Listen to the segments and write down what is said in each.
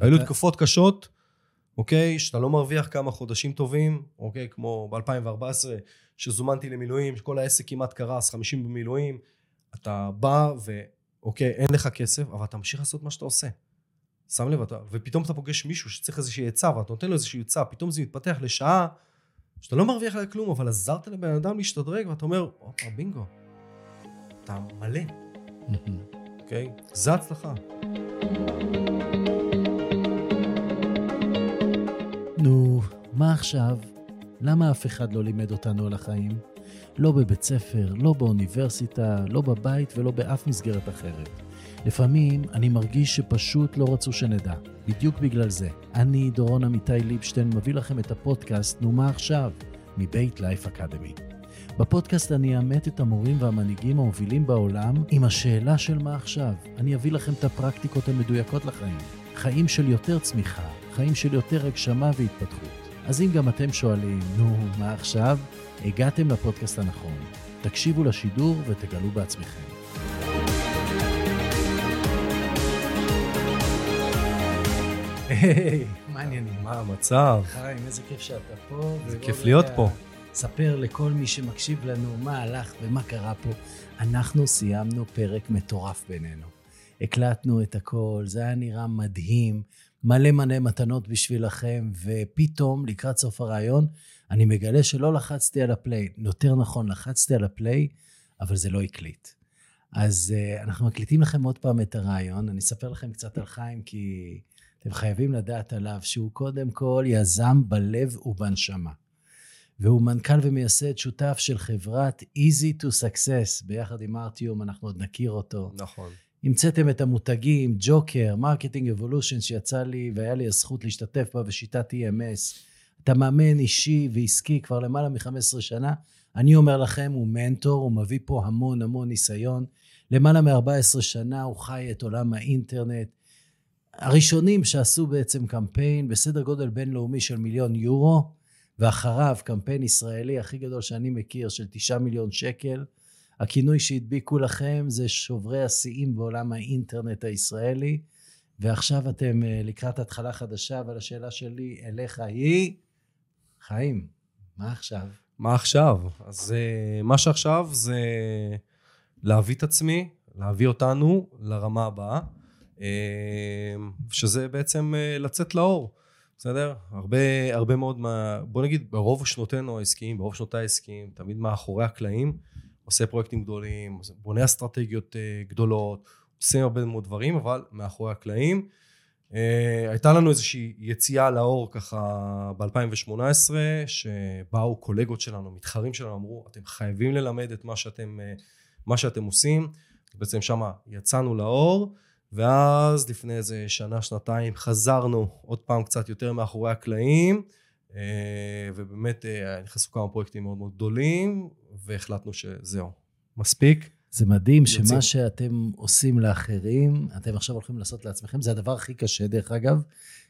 היו לי תקופות קשות, אוקיי, שאתה לא מרוויח כמה חודשים טובים, אוקיי, כמו ב-2014, שזומנתי למילואים, שכל העסק כמעט קרס, 50 במילואים, אתה בא ואוקיי, אין לך כסף, אבל אתה ממשיך לעשות מה שאתה עושה. שם לב, אתה, ופתאום אתה פוגש מישהו שצריך איזושהי עצה, ואתה נותן לו איזושהי עצה, פתאום זה מתפתח לשעה שאתה לא מרוויח עליה כלום, אבל עזרת לבן אדם להשתדרג, ואתה אומר, הופה, בינגו, אתה מלא, אוקיי? זה הצלחה. מה עכשיו? למה אף אחד לא לימד אותנו על החיים? לא בבית ספר, לא באוניברסיטה, לא בבית ולא באף מסגרת אחרת. לפעמים אני מרגיש שפשוט לא רצו שנדע. בדיוק בגלל זה. אני, דורון עמיתי ליבשטיין, מביא לכם את הפודקאסט "נו מה עכשיו?" מבית לייף אקדמי. בפודקאסט אני אאמת את המורים והמנהיגים המובילים בעולם עם השאלה של מה עכשיו. אני אביא לכם את הפרקטיקות המדויקות לחיים. חיים של יותר צמיחה, חיים של יותר הגשמה והתפתחות. אז אם גם אתם שואלים, נו, מה עכשיו? הגעתם לפודקאסט הנכון. תקשיבו לשידור ותגלו בעצמכם. היי, מה העניינים? מה המצב? חיים, איזה כיף שאתה פה. איזה כיף להיות פה. ספר לכל מי שמקשיב לנו מה הלך ומה קרה פה. אנחנו סיימנו פרק מטורף בינינו. הקלטנו את הכל, זה היה נראה מדהים, מלא מלא מתנות בשבילכם, ופתאום, לקראת סוף הרעיון, אני מגלה שלא לחצתי על הפליי. יותר נכון, לחצתי על הפליי, אבל זה לא הקליט. אז uh, אנחנו מקליטים לכם עוד פעם את הרעיון. אני אספר לכם קצת על חיים, כי אתם חייבים לדעת עליו שהוא קודם כל יזם בלב ובנשמה. והוא מנכ"ל ומייסד שותף של חברת Easy to Success, ביחד עם ארטיום, אנחנו עוד נכיר אותו. נכון. המצאתם את המותגים, ג'וקר, Marketing Evolution, שיצא לי והיה לי הזכות להשתתף בה בשיטת EMS. אתה מאמן אישי ועסקי כבר למעלה מ-15 שנה. אני אומר לכם, הוא מנטור, הוא מביא פה המון המון ניסיון. למעלה מ-14 שנה הוא חי את עולם האינטרנט. הראשונים שעשו בעצם קמפיין בסדר גודל בינלאומי של מיליון יורו, ואחריו קמפיין ישראלי הכי גדול שאני מכיר של תשעה מיליון שקל. הכינוי שהדביקו לכם זה שוברי השיאים בעולם האינטרנט הישראלי, ועכשיו אתם אה, לקראת התחלה חדשה, אבל השאלה שלי אליך היא, חיים, מה עכשיו? מה עכשיו? אז אה, מה שעכשיו זה להביא את עצמי, להביא אותנו לרמה הבאה, אה, שזה בעצם לצאת לאור. בסדר? הרבה, הרבה מאוד מה... בוא נגיד, ברוב שנותינו העסקיים, ברוב שנותיי העסקיים, תמיד מאחורי הקלעים, עושה פרויקטים גדולים, בונה אסטרטגיות אה, גדולות, עושה הרבה מאוד דברים, אבל מאחורי הקלעים. אה, הייתה לנו איזושהי יציאה לאור ככה ב-2018, שבאו קולגות שלנו, מתחרים שלנו, אמרו, אתם חייבים ללמד את מה שאתם, אה, מה שאתם עושים. בעצם שמה יצאנו לאור. ואז לפני איזה שנה, שנתיים, חזרנו עוד פעם קצת יותר מאחורי הקלעים, ובאמת אה, נכנסו כמה פרויקטים מאוד מאוד גדולים, והחלטנו שזהו, מספיק. זה מדהים יוצאים. שמה שאתם עושים לאחרים, אתם עכשיו הולכים לעשות לעצמכם, זה הדבר הכי קשה דרך אגב,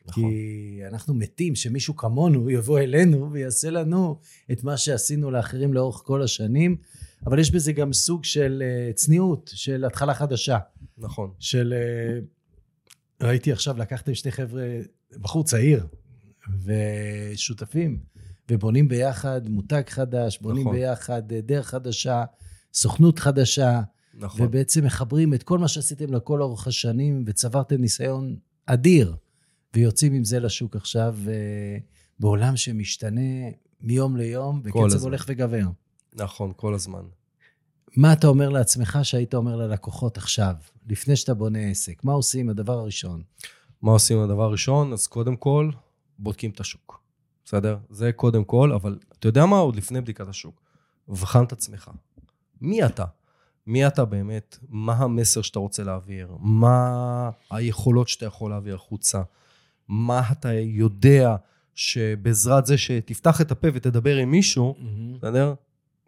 נכון. כי אנחנו מתים שמישהו כמונו יבוא אלינו ויעשה לנו את מה שעשינו לאחרים לאורך כל השנים, אבל יש בזה גם סוג של אה, צניעות, של התחלה חדשה. נכון. של... אה, ראיתי עכשיו, לקחתם שני חבר'ה, בחור צעיר, ושותפים, ובונים ביחד מותג חדש, בונים נכון. ביחד אה, דרך חדשה, סוכנות חדשה, נכון. ובעצם מחברים את כל מה שעשיתם לכל אורך השנים, וצברתם ניסיון אדיר, ויוצאים עם זה לשוק עכשיו, בעולם שמשתנה מיום ליום, וקצב הולך וגבר. נכון, כל הזמן. מה אתה אומר לעצמך שהיית אומר ללקוחות עכשיו, לפני שאתה בונה עסק? מה עושים הדבר הראשון? מה עושים הדבר הראשון? אז קודם כל, בודקים את השוק. בסדר? זה קודם כל, אבל אתה יודע מה? עוד לפני בדיקת השוק. ובחן את עצמך. מי אתה? מי אתה באמת? מה המסר שאתה רוצה להעביר? מה היכולות שאתה יכול להעביר החוצה? מה אתה יודע שבעזרת זה שתפתח את הפה ותדבר עם מישהו, mm-hmm. בסדר?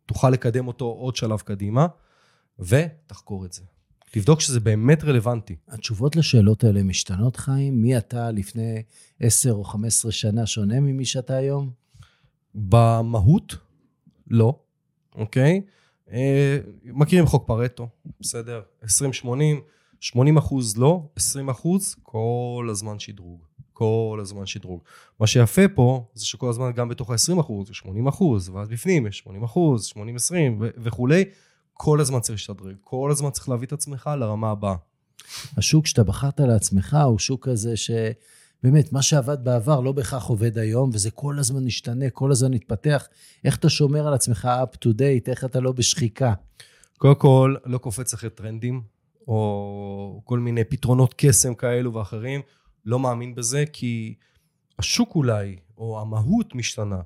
תוכל לקדם אותו עוד שלב קדימה, ותחקור את זה. תבדוק שזה באמת רלוונטי. התשובות לשאלות האלה משתנות, חיים? מי אתה לפני 10 או 15 שנה שונה ממי שאתה היום? במהות, לא, אוקיי? אה, מכירים חוק פרטו, בסדר? 20-80, 80 אחוז לא, 20 אחוז כל הזמן שדרוג. כל הזמן שדרוג. מה שיפה פה זה שכל הזמן גם בתוך ה-20 אחוז, 80 אחוז, ואז בפנים יש 80 אחוז, 80 20 וכולי, כל הזמן צריך להשתדרג, כל הזמן צריך להביא את עצמך לרמה הבאה. השוק שאתה בחרת לעצמך הוא שוק כזה שבאמת, מה שעבד בעבר לא בהכרח עובד היום, וזה כל הזמן משתנה, כל הזמן מתפתח. איך אתה שומר על עצמך up to date, איך אתה לא בשחיקה? קודם כל, לא קופץ אחרי טרנדים, או כל מיני פתרונות קסם כאלו ואחרים. לא מאמין בזה, כי השוק אולי, או המהות משתנה,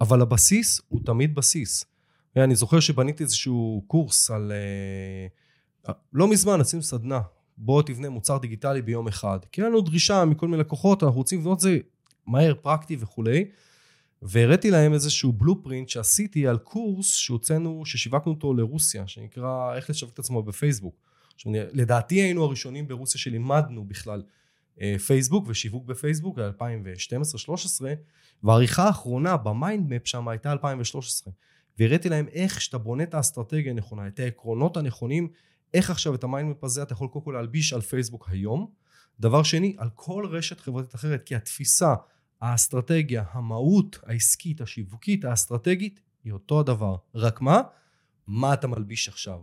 אבל הבסיס הוא תמיד בסיס. אני זוכר שבניתי איזשהו קורס על... אה, לא מזמן עשינו סדנה, בוא תבנה מוצר דיגיטלי ביום אחד. כי היה לנו דרישה מכל מיני לקוחות, אנחנו רוצים לבנות את זה מהר, פרקטי וכולי. והראיתי להם איזשהו בלופרינט שעשיתי על קורס שהוצאנו, ששיווקנו אותו לרוסיה, שנקרא איך לשווק את עצמו בפייסבוק. עכשיו, לדעתי היינו הראשונים ברוסיה שלימדנו בכלל אה, פייסבוק ושיווק בפייסבוק, ב-2012-2013, והעריכה האחרונה ב mind map שם הייתה 2013. והראיתי להם איך שאתה בונה את האסטרטגיה הנכונה, את העקרונות הנכונים, איך עכשיו את ה mind map הזה אתה יכול קודם כל להלביש על פייסבוק היום. דבר שני, על כל רשת חברתית אחרת, כי התפיסה, האסטרטגיה, המהות העסקית, השיווקית, האסטרטגית, היא אותו הדבר. רק מה? מה אתה מלביש עכשיו?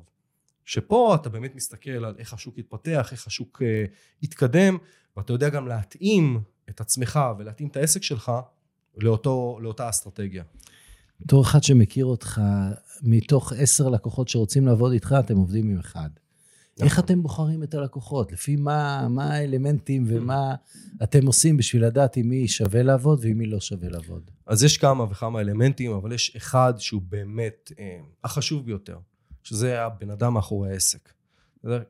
שפה אתה באמת מסתכל על איך השוק התפתח, איך השוק uh, התקדם, ואתה יודע גם להתאים את עצמך ולהתאים את העסק שלך לאותו, לאותה אסטרטגיה. בתור אחד שמכיר אותך, מתוך עשר לקוחות שרוצים לעבוד איתך, אתם עובדים עם אחד. נכון. איך אתם בוחרים את הלקוחות? לפי מה, מה האלמנטים ומה אתם עושים בשביל לדעת עם מי שווה לעבוד ועם מי לא שווה לעבוד? אז יש כמה וכמה אלמנטים, אבל יש אחד שהוא באמת אה, החשוב ביותר, שזה הבן אדם מאחורי העסק.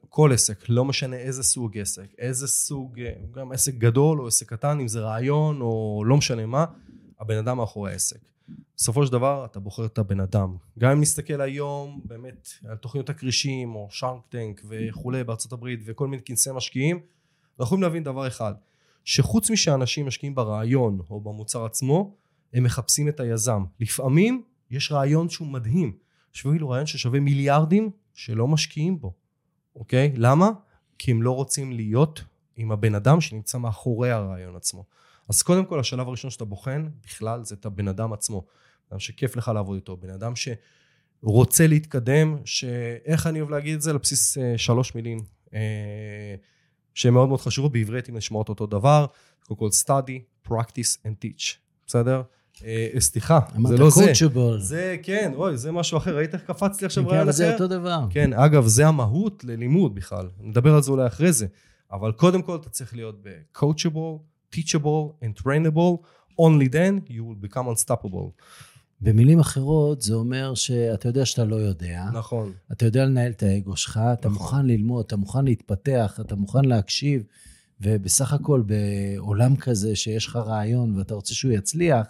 כל עסק, לא משנה איזה סוג עסק, איזה סוג, אה, גם עסק גדול או עסק קטן, אם זה רעיון או לא משנה מה, הבן אדם מאחורי העסק. בסופו של דבר אתה בוחר את הבן אדם. גם אם נסתכל היום באמת על תוכניות הכרישים או שרק טנק וכולי בארצות הברית וכל מיני כנסי משקיעים, אנחנו יכולים להבין דבר אחד, שחוץ משאנשים משקיעים ברעיון או במוצר עצמו, הם מחפשים את היזם. לפעמים יש רעיון שהוא מדהים, יש אפילו רעיון ששווה מיליארדים שלא משקיעים בו. אוקיי? למה? כי הם לא רוצים להיות עם הבן אדם שנמצא מאחורי הרעיון עצמו. אז קודם כל השלב הראשון שאתה בוחן בכלל זה את הבן אדם עצמו. אדם שכיף לך לעבוד איתו, בן אדם שרוצה להתקדם, שאיך אני אוהב להגיד את זה? על בסיס אה, שלוש מילים אה, שהן מאוד מאוד חשובות, בעברית אם נשמעות אותו דבר, קודם כל study, practice and teach, בסדר? אה, סליחה, זה לא זה. אמרת. זה, כן, אוי, זה משהו אחר. ראית איך קפצתי עכשיו רעיון אחר? כן, זה אותו דבר. כן, אגב, זה המהות ללימוד בכלל. נדבר על זה אולי אחרי זה. אבל קודם כל אתה צריך להיות ב-coachable, teachable and trainable. only then you will become unstoppable. במילים אחרות, זה אומר שאתה יודע שאתה לא יודע. נכון. אתה יודע לנהל את האגו שלך, אתה נכון. מוכן ללמוד, אתה מוכן להתפתח, אתה מוכן להקשיב, ובסך הכל בעולם כזה שיש לך רעיון ואתה רוצה שהוא יצליח,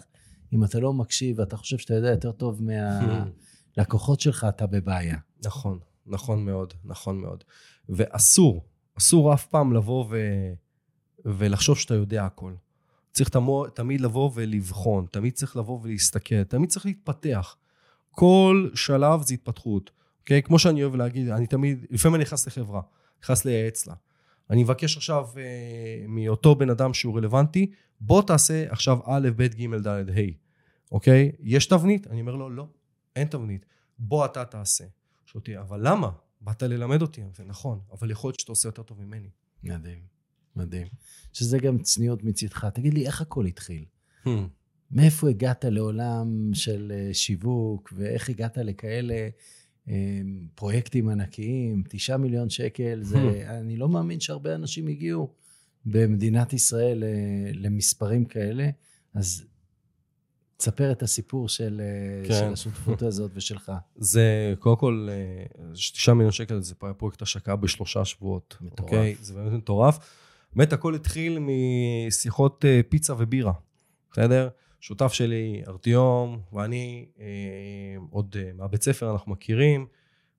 אם אתה לא מקשיב ואתה חושב שאתה יודע יותר טוב מהלקוחות שלך, אתה בבעיה. נכון, נכון מאוד, נכון מאוד. ואסור, אסור אף פעם לבוא ו... ולחשוב שאתה יודע הכל. צריך תמו, תמיד לבוא ולבחון, תמיד צריך לבוא ולהסתכל, תמיד צריך להתפתח. כל שלב זה התפתחות, אוקיי? כמו שאני אוהב להגיד, אני תמיד, לפעמים אני נכנס לחברה, נכנס לייעץ לה. אני מבקש עכשיו אה, מאותו בן אדם שהוא רלוונטי, בוא תעשה עכשיו א', ב', ג', ד', ה', אוקיי? יש תבנית? אני אומר לו, לא, אין תבנית. בוא אתה תעשה. שאותי, אבל למה? באת ללמד אותי. זה נכון, אבל יכול להיות שאתה עושה יותר טוב ממני. מדהים, מדהים. שזה גם צניעות מצידך. תגיד לי, איך הכל התחיל? Hmm. מאיפה הגעת לעולם של אה, שיווק, ואיך הגעת לכאלה אה, פרויקטים ענקיים? תשעה מיליון שקל, זה, hmm. אני לא מאמין שהרבה אנשים הגיעו במדינת ישראל אה, למספרים כאלה. אז תספר את הסיפור של, כן. של השותפות הזאת ושלך. זה, קודם כל, תשעה מיליון שקל זה פרויקט השקה בשלושה שבועות. מטורף. אוקיי? זה באמת מטורף. באמת הכל התחיל משיחות פיצה ובירה, בסדר? שותף שלי, ארטיום, ואני, עוד מהבית ספר אנחנו מכירים,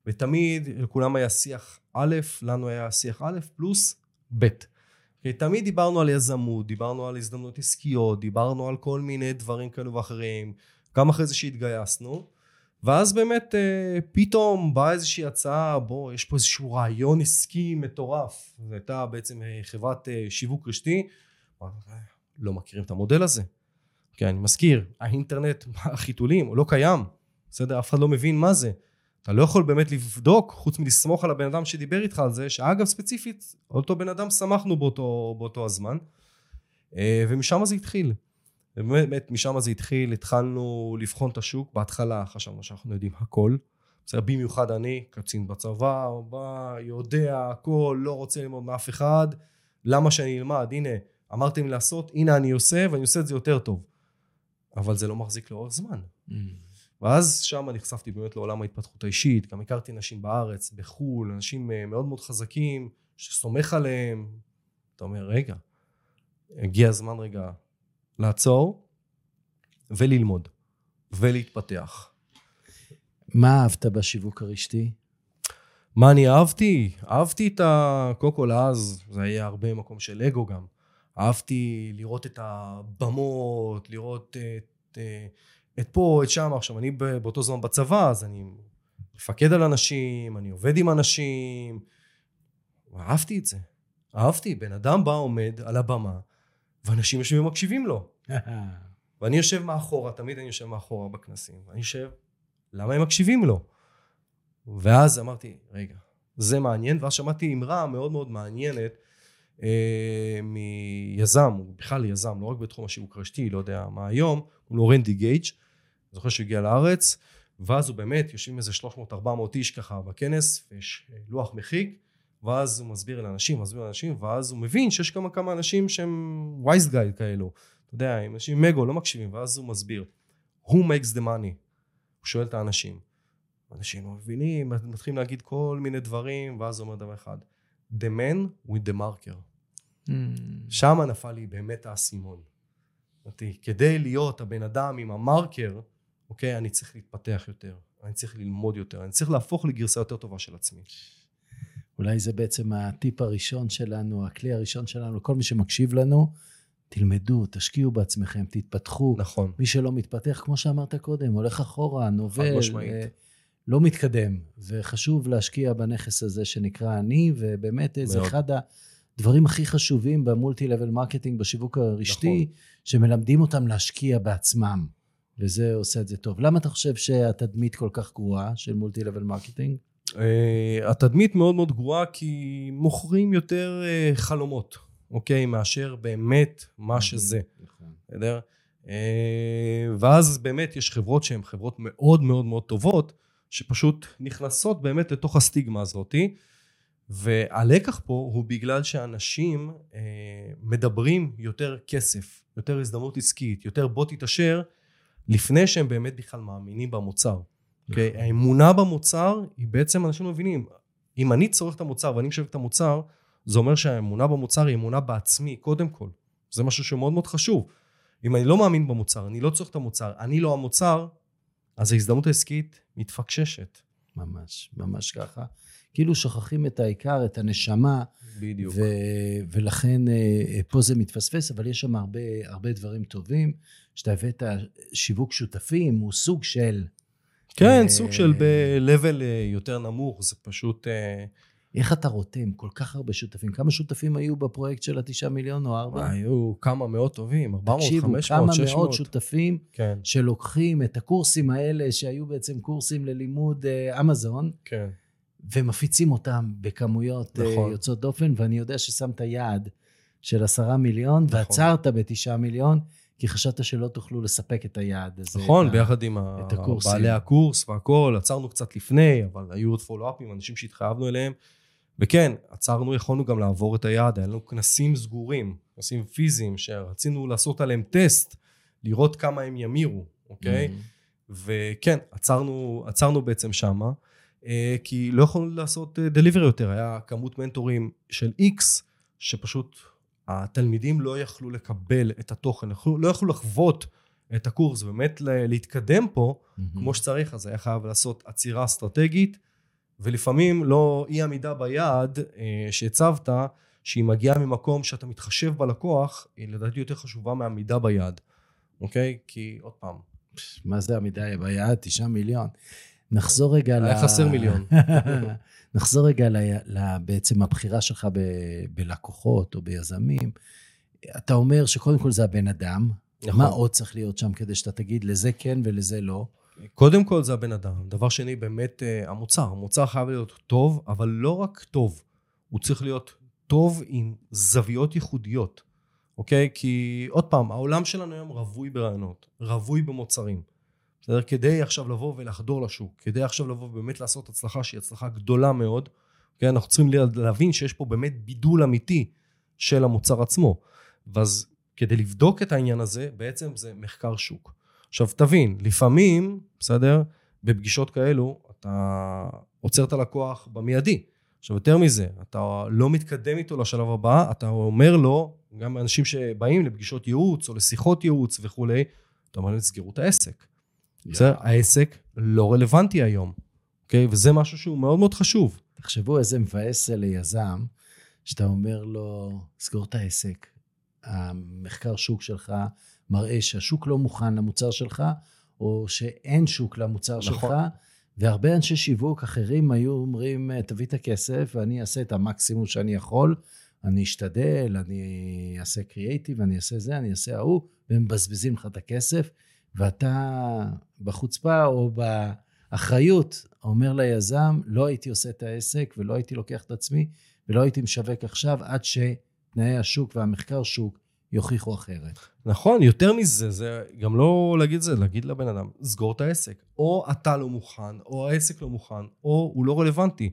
ותמיד לכולם היה שיח א', לנו היה שיח א' פלוס ב'. תמיד דיברנו על יזמות, דיברנו על הזדמנות עסקיות, דיברנו על כל מיני דברים כאלו ואחרים, גם אחרי זה שהתגייסנו, ואז באמת אה, פתאום באה איזושהי הצעה, בוא, יש פה איזשהו רעיון עסקי מטורף. זו הייתה בעצם אה, חברת אה, שיווק רשתי. לא מכירים את המודל הזה. כן, אני מזכיר, האינטרנט, החיתולים, הוא לא קיים. בסדר? אף אחד לא מבין מה זה. אתה לא יכול באמת לבדוק, חוץ מלסמוך על הבן אדם שדיבר איתך על זה, שאגב ספציפית, אותו בן אדם שמחנו באותו, באותו הזמן. ומשם זה התחיל. ובאמת משם זה התחיל, התחלנו לבחון את השוק, בהתחלה חשבנו שאנחנו יודעים הכל, בסדר, במיוחד אני, קצין בצבא, בא, יודע הכל, לא רוצה ללמוד מאף אחד, למה שאני אלמד, הנה, אמרתם לי לעשות, הנה אני עושה, ואני עושה את זה יותר טוב. אבל זה לא מחזיק לאורך זמן. Mm. ואז שם נחשפתי באמת לעולם ההתפתחות האישית, גם הכרתי נשים בארץ, בחו"ל, אנשים אה, מאוד מאוד חזקים, שסומך עליהם. אתה אומר, רגע, הגיע הזמן רגע לעצור וללמוד ולהתפתח. מה אהבת בשיווק הרשתי? מה אני אהבתי? אהבתי את ה... קודם כל אז זה היה הרבה מקום של אגו גם. אהבתי לראות את הבמות, לראות את, את פה, את שם. עכשיו, אני באותו זמן בצבא, אז אני מפקד על אנשים, אני עובד עם אנשים. אהבתי את זה. אהבתי. בן אדם בא, עומד על הבמה, ואנשים יושבים ומקשיבים לו. ואני יושב מאחורה, תמיד אני יושב מאחורה בכנסים, ואני יושב, למה הם מקשיבים לו? ואז אמרתי, רגע, זה מעניין, ואז שמעתי אמרה מאוד מאוד מעניינת אה, מיזם, הוא בכלל יזם, לא רק בתחום השיווק רשתי, לא יודע מה היום, הוא לו רנדי גייג', זוכר שהוא הגיע לארץ, ואז הוא באמת, יושבים איזה 300-400 איש ככה בכנס, ויש לוח מחיק, ואז הוא מסביר לאנשים, מסביר לאנשים, ואז הוא מבין שיש כמה כמה אנשים שהם wise guy כאלו. אתה יודע, אנשים עם מגו לא מקשיבים, ואז הוא מסביר. Who makes the money? הוא שואל את האנשים. אנשים לא מבינים, מתחילים להגיד כל מיני דברים, ואז הוא אומר דבר אחד. The man with the marker. Mm. שם נפל לי באמת האסימון. כדי להיות הבן אדם עם המרקר, אוקיי, אני צריך להתפתח יותר, אני צריך ללמוד יותר, אני צריך להפוך לגרסה יותר טובה של עצמי. אולי זה בעצם הטיפ הראשון שלנו, הכלי הראשון שלנו, כל מי שמקשיב לנו, תלמדו, תשקיעו בעצמכם, תתפתחו. נכון. מי שלא מתפתח, כמו שאמרת קודם, הולך אחורה, נובל, אה, לא מתקדם. וחשוב להשקיע בנכס הזה שנקרא אני, ובאמת מאוד. זה אחד הדברים הכי חשובים ב multi-level marketing, בשיווק הרשתי, נכון. שמלמדים אותם להשקיע בעצמם. וזה עושה את זה טוב. למה אתה חושב שהתדמית כל כך גרועה של multi-level marketing? אה, התדמית מאוד מאוד גרועה כי מוכרים יותר אה, חלומות, אוקיי? מאשר באמת מה שזה. נכון. בסדר? Uh, ואז באמת יש חברות שהן חברות מאוד מאוד מאוד טובות, שפשוט נכנסות באמת לתוך הסטיגמה הזאתי. והלקח פה הוא בגלל שאנשים uh, מדברים יותר כסף, יותר הזדמנות עסקית, יותר בוא תתעשר, לפני שהם באמת בכלל מאמינים במוצר. Okay? האמונה במוצר היא בעצם, אנשים מבינים, אם אני צורך את המוצר ואני משווק את המוצר, זה אומר שהאמונה במוצר היא אמונה בעצמי, קודם כל. זה משהו שמאוד מאוד חשוב. אם אני לא מאמין במוצר, אני לא צורך את המוצר, אני לא המוצר, אז ההזדמנות העסקית מתפקששת. ממש, ממש ככה. כאילו שוכחים את העיקר, את הנשמה. בדיוק. ו- ולכן אה, פה זה מתפספס, אבל יש שם הרבה, הרבה דברים טובים. שאתה הבאת שיווק שותפים, הוא סוג של כן, אה, סוג של ב-level אה, יותר נמוך, זה פשוט... אה, איך אתה רותם כל כך הרבה שותפים? כמה שותפים היו בפרויקט של התשעה מיליון או ארבע? היו כמה מאות טובים, 400, 500, 600. תקשיבו, כמה מאות שותפים כן. שלוקחים את הקורסים האלה, שהיו בעצם קורסים ללימוד אמזון, כן. ומפיצים אותם בכמויות נכון. יוצאות דופן, ואני יודע ששמת יעד של עשרה מיליון, נכון. ועצרת בתשעה מיליון. כי חשבת שלא תוכלו לספק את היעד הזה. נכון, ביחד עם בעלי הקורס והכול, עצרנו קצת לפני, אבל היו עוד פולו-אפים, אנשים שהתחייבנו אליהם. וכן, עצרנו, יכולנו גם לעבור את היעד, היה לנו כנסים סגורים, כנסים פיזיים, שרצינו לעשות עליהם טסט, לראות כמה הם ימירו, אוקיי? Mm-hmm. וכן, עצרנו, עצרנו בעצם שמה, אה, כי לא יכולנו לעשות דליברי אה, יותר, היה כמות מנטורים של איקס, שפשוט התלמידים לא יכלו לקבל את התוכן, לא יכלו לחוות את הקורס, באמת להתקדם פה mm-hmm. כמו שצריך, אז היה חייב לעשות עצירה אסטרטגית, ולפעמים לא אי עמידה ביעד אה, שהצבת, שהיא מגיעה ממקום שאתה מתחשב בלקוח, היא לדעתי יותר חשובה מעמידה ביעד, אוקיי? כי עוד פעם, מה זה המידה ביעד? תשעה מיליון. נחזור רגע ל... היה חסר מיליון. נחזור רגע ל... ל... בעצם הבחירה שלך ב... בלקוחות או ביזמים. אתה אומר שקודם כל זה הבן אדם. נכון. מה עוד צריך להיות שם כדי שאתה תגיד לזה כן ולזה לא? קודם כל זה הבן אדם. דבר שני, באמת אה, המוצר. המוצר חייב להיות טוב, אבל לא רק טוב, הוא צריך להיות טוב עם זוויות ייחודיות, אוקיי? כי עוד פעם, העולם שלנו היום רווי ברעיונות, רווי במוצרים. בסדר? כדי עכשיו לבוא ולחדור לשוק, כדי עכשיו לבוא ובאמת לעשות הצלחה שהיא הצלחה גדולה מאוד, אוקיי? אנחנו צריכים להבין שיש פה באמת בידול אמיתי של המוצר עצמו. ואז כדי לבדוק את העניין הזה, בעצם זה מחקר שוק. עכשיו תבין, לפעמים, בסדר, בפגישות כאלו, אתה עוצר את הלקוח במיידי. עכשיו יותר מזה, אתה לא מתקדם איתו לשלב הבא, אתה אומר לו, גם אנשים שבאים לפגישות ייעוץ או לשיחות ייעוץ וכולי, אתה אומר להם, תסגרו את העסק. בסדר? העסק לא רלוונטי היום, אוקיי? וזה משהו שהוא מאוד מאוד חשוב. תחשבו איזה מבאס זה ליזם, שאתה אומר לו, סגור את העסק. המחקר שוק שלך מראה שהשוק לא מוכן למוצר שלך, או שאין שוק למוצר נכון. שלך, והרבה אנשי שיווק אחרים היו אומרים, תביא את הכסף ואני אעשה את המקסימום שאני יכול, אני אשתדל, אני אעשה קריאייטיב, אני אעשה זה, אני אעשה ההוא, והם מבזבזים לך את הכסף, ואתה בחוצפה או באחריות אומר ליזם, לא הייתי עושה את העסק ולא הייתי לוקח את עצמי ולא הייתי משווק עכשיו עד שתנאי השוק והמחקר שוק יוכיחו אחרת. נכון, יותר מזה, זה גם לא להגיד זה, להגיד לבן אדם, סגור את העסק. או אתה לא מוכן, או העסק לא מוכן, או הוא לא רלוונטי.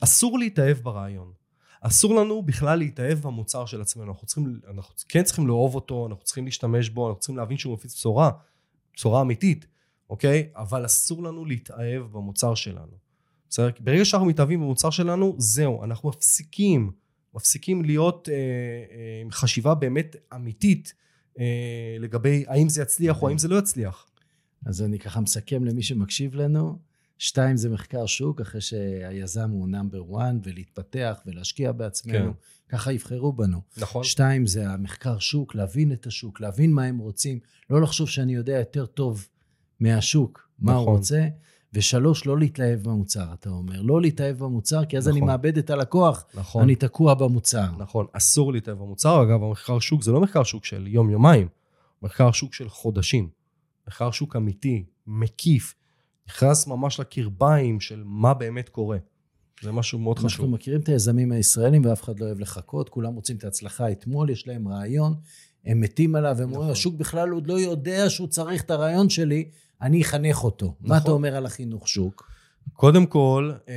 אסור להתאהב ברעיון. אסור לנו בכלל להתאהב במוצר של עצמנו. אנחנו, צריכים, אנחנו כן צריכים לאהוב אותו, אנחנו צריכים להשתמש בו, אנחנו צריכים להבין שהוא מפיץ בשורה, בשורה אמיתית, אוקיי? אבל אסור לנו להתאהב במוצר שלנו. בסדר? ברגע שאנחנו מתאהבים במוצר שלנו, זהו, אנחנו מפסיקים. מפסיקים להיות אה, אה, עם חשיבה באמת אמיתית אה, לגבי האם זה יצליח או האם זה לא יצליח. אז אני ככה מסכם למי שמקשיב לנו. שתיים זה מחקר שוק, אחרי שהיזם הוא נאמבר 1 ולהתפתח ולהשקיע בעצמנו, כן. ככה יבחרו בנו. נכון. שתיים זה המחקר שוק, להבין את השוק, להבין מה הם רוצים, לא לחשוב שאני יודע יותר טוב מהשוק, מה נכון. הוא רוצה. ושלוש, לא להתלהב במוצר, אתה אומר. לא להתאהב במוצר, כי אז נכון. אני מאבד את הלקוח, נכון. אני תקוע במוצר. נכון, אסור להתאהב במוצר. אגב, המחקר שוק זה לא מחקר שוק של יום-יומיים, מחקר שוק של חודשים. מחקר שוק אמיתי, מקיף, נכנס ממש לקרביים של מה באמת קורה. זה משהו מאוד חשוב. אנחנו מכירים את היזמים הישראלים ואף אחד לא אוהב לחכות, כולם רוצים את ההצלחה אתמול, יש להם רעיון, הם מתים עליו, הם אומרים, נכון. השוק בכלל עוד לא יודע שהוא צריך את הרעיון שלי, אני אחנך אותו. נכון. מה אתה אומר על החינוך שוק? קודם כל, אה,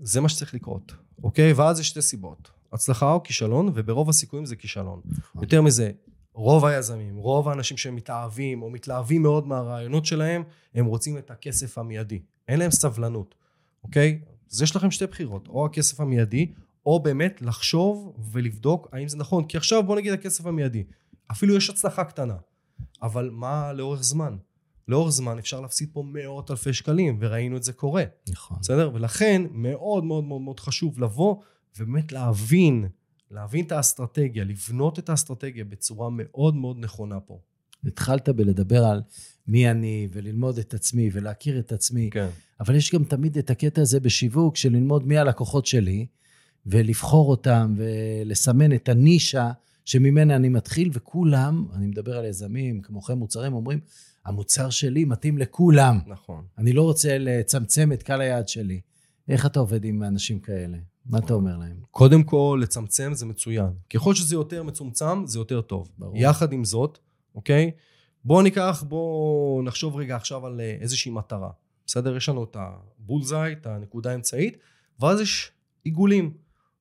זה מה שצריך לקרות, אוקיי? ואז יש שתי סיבות. הצלחה או כישלון, וברוב הסיכויים זה כישלון. נכון. יותר מזה, רוב היזמים, רוב האנשים שמתאהבים או מתלהבים מאוד מהרעיונות שלהם, הם רוצים את הכסף המיידי. אין להם סבלנות, אוקיי? אז יש לכם שתי בחירות, או הכסף המיידי, או באמת לחשוב ולבדוק האם זה נכון. כי עכשיו בוא נגיד הכסף המיידי. אפילו יש הצלחה קטנה. אבל מה לאורך זמן? לאורך זמן אפשר להפסיד פה מאות אלפי שקלים, וראינו את זה קורה. נכון. בסדר? ולכן מאוד מאוד מאוד מאוד חשוב לבוא ובאמת להבין, להבין את האסטרטגיה, לבנות את האסטרטגיה בצורה מאוד מאוד נכונה פה. התחלת בלדבר על מי אני, וללמוד את עצמי, ולהכיר את עצמי. כן. אבל יש גם תמיד את הקטע הזה בשיווק, של ללמוד מי הלקוחות שלי, ולבחור אותם, ולסמן את הנישה שממנה אני מתחיל, וכולם, אני מדבר על יזמים, כמוכם מוצרים, אומרים, המוצר שלי מתאים לכולם. נכון. אני לא רוצה לצמצם את קהל היעד שלי. איך אתה עובד עם אנשים כאלה? מה אתה אומר להם? קודם כל, לצמצם זה מצוין. ככל שזה יותר מצומצם, זה יותר טוב. ברור. יחד עם זאת, אוקיי? בואו ניקח, בואו נחשוב רגע עכשיו על אה, איזושהי מטרה. בסדר? יש לנו את הבולזאי, את הנקודה האמצעית, ואז יש עיגולים,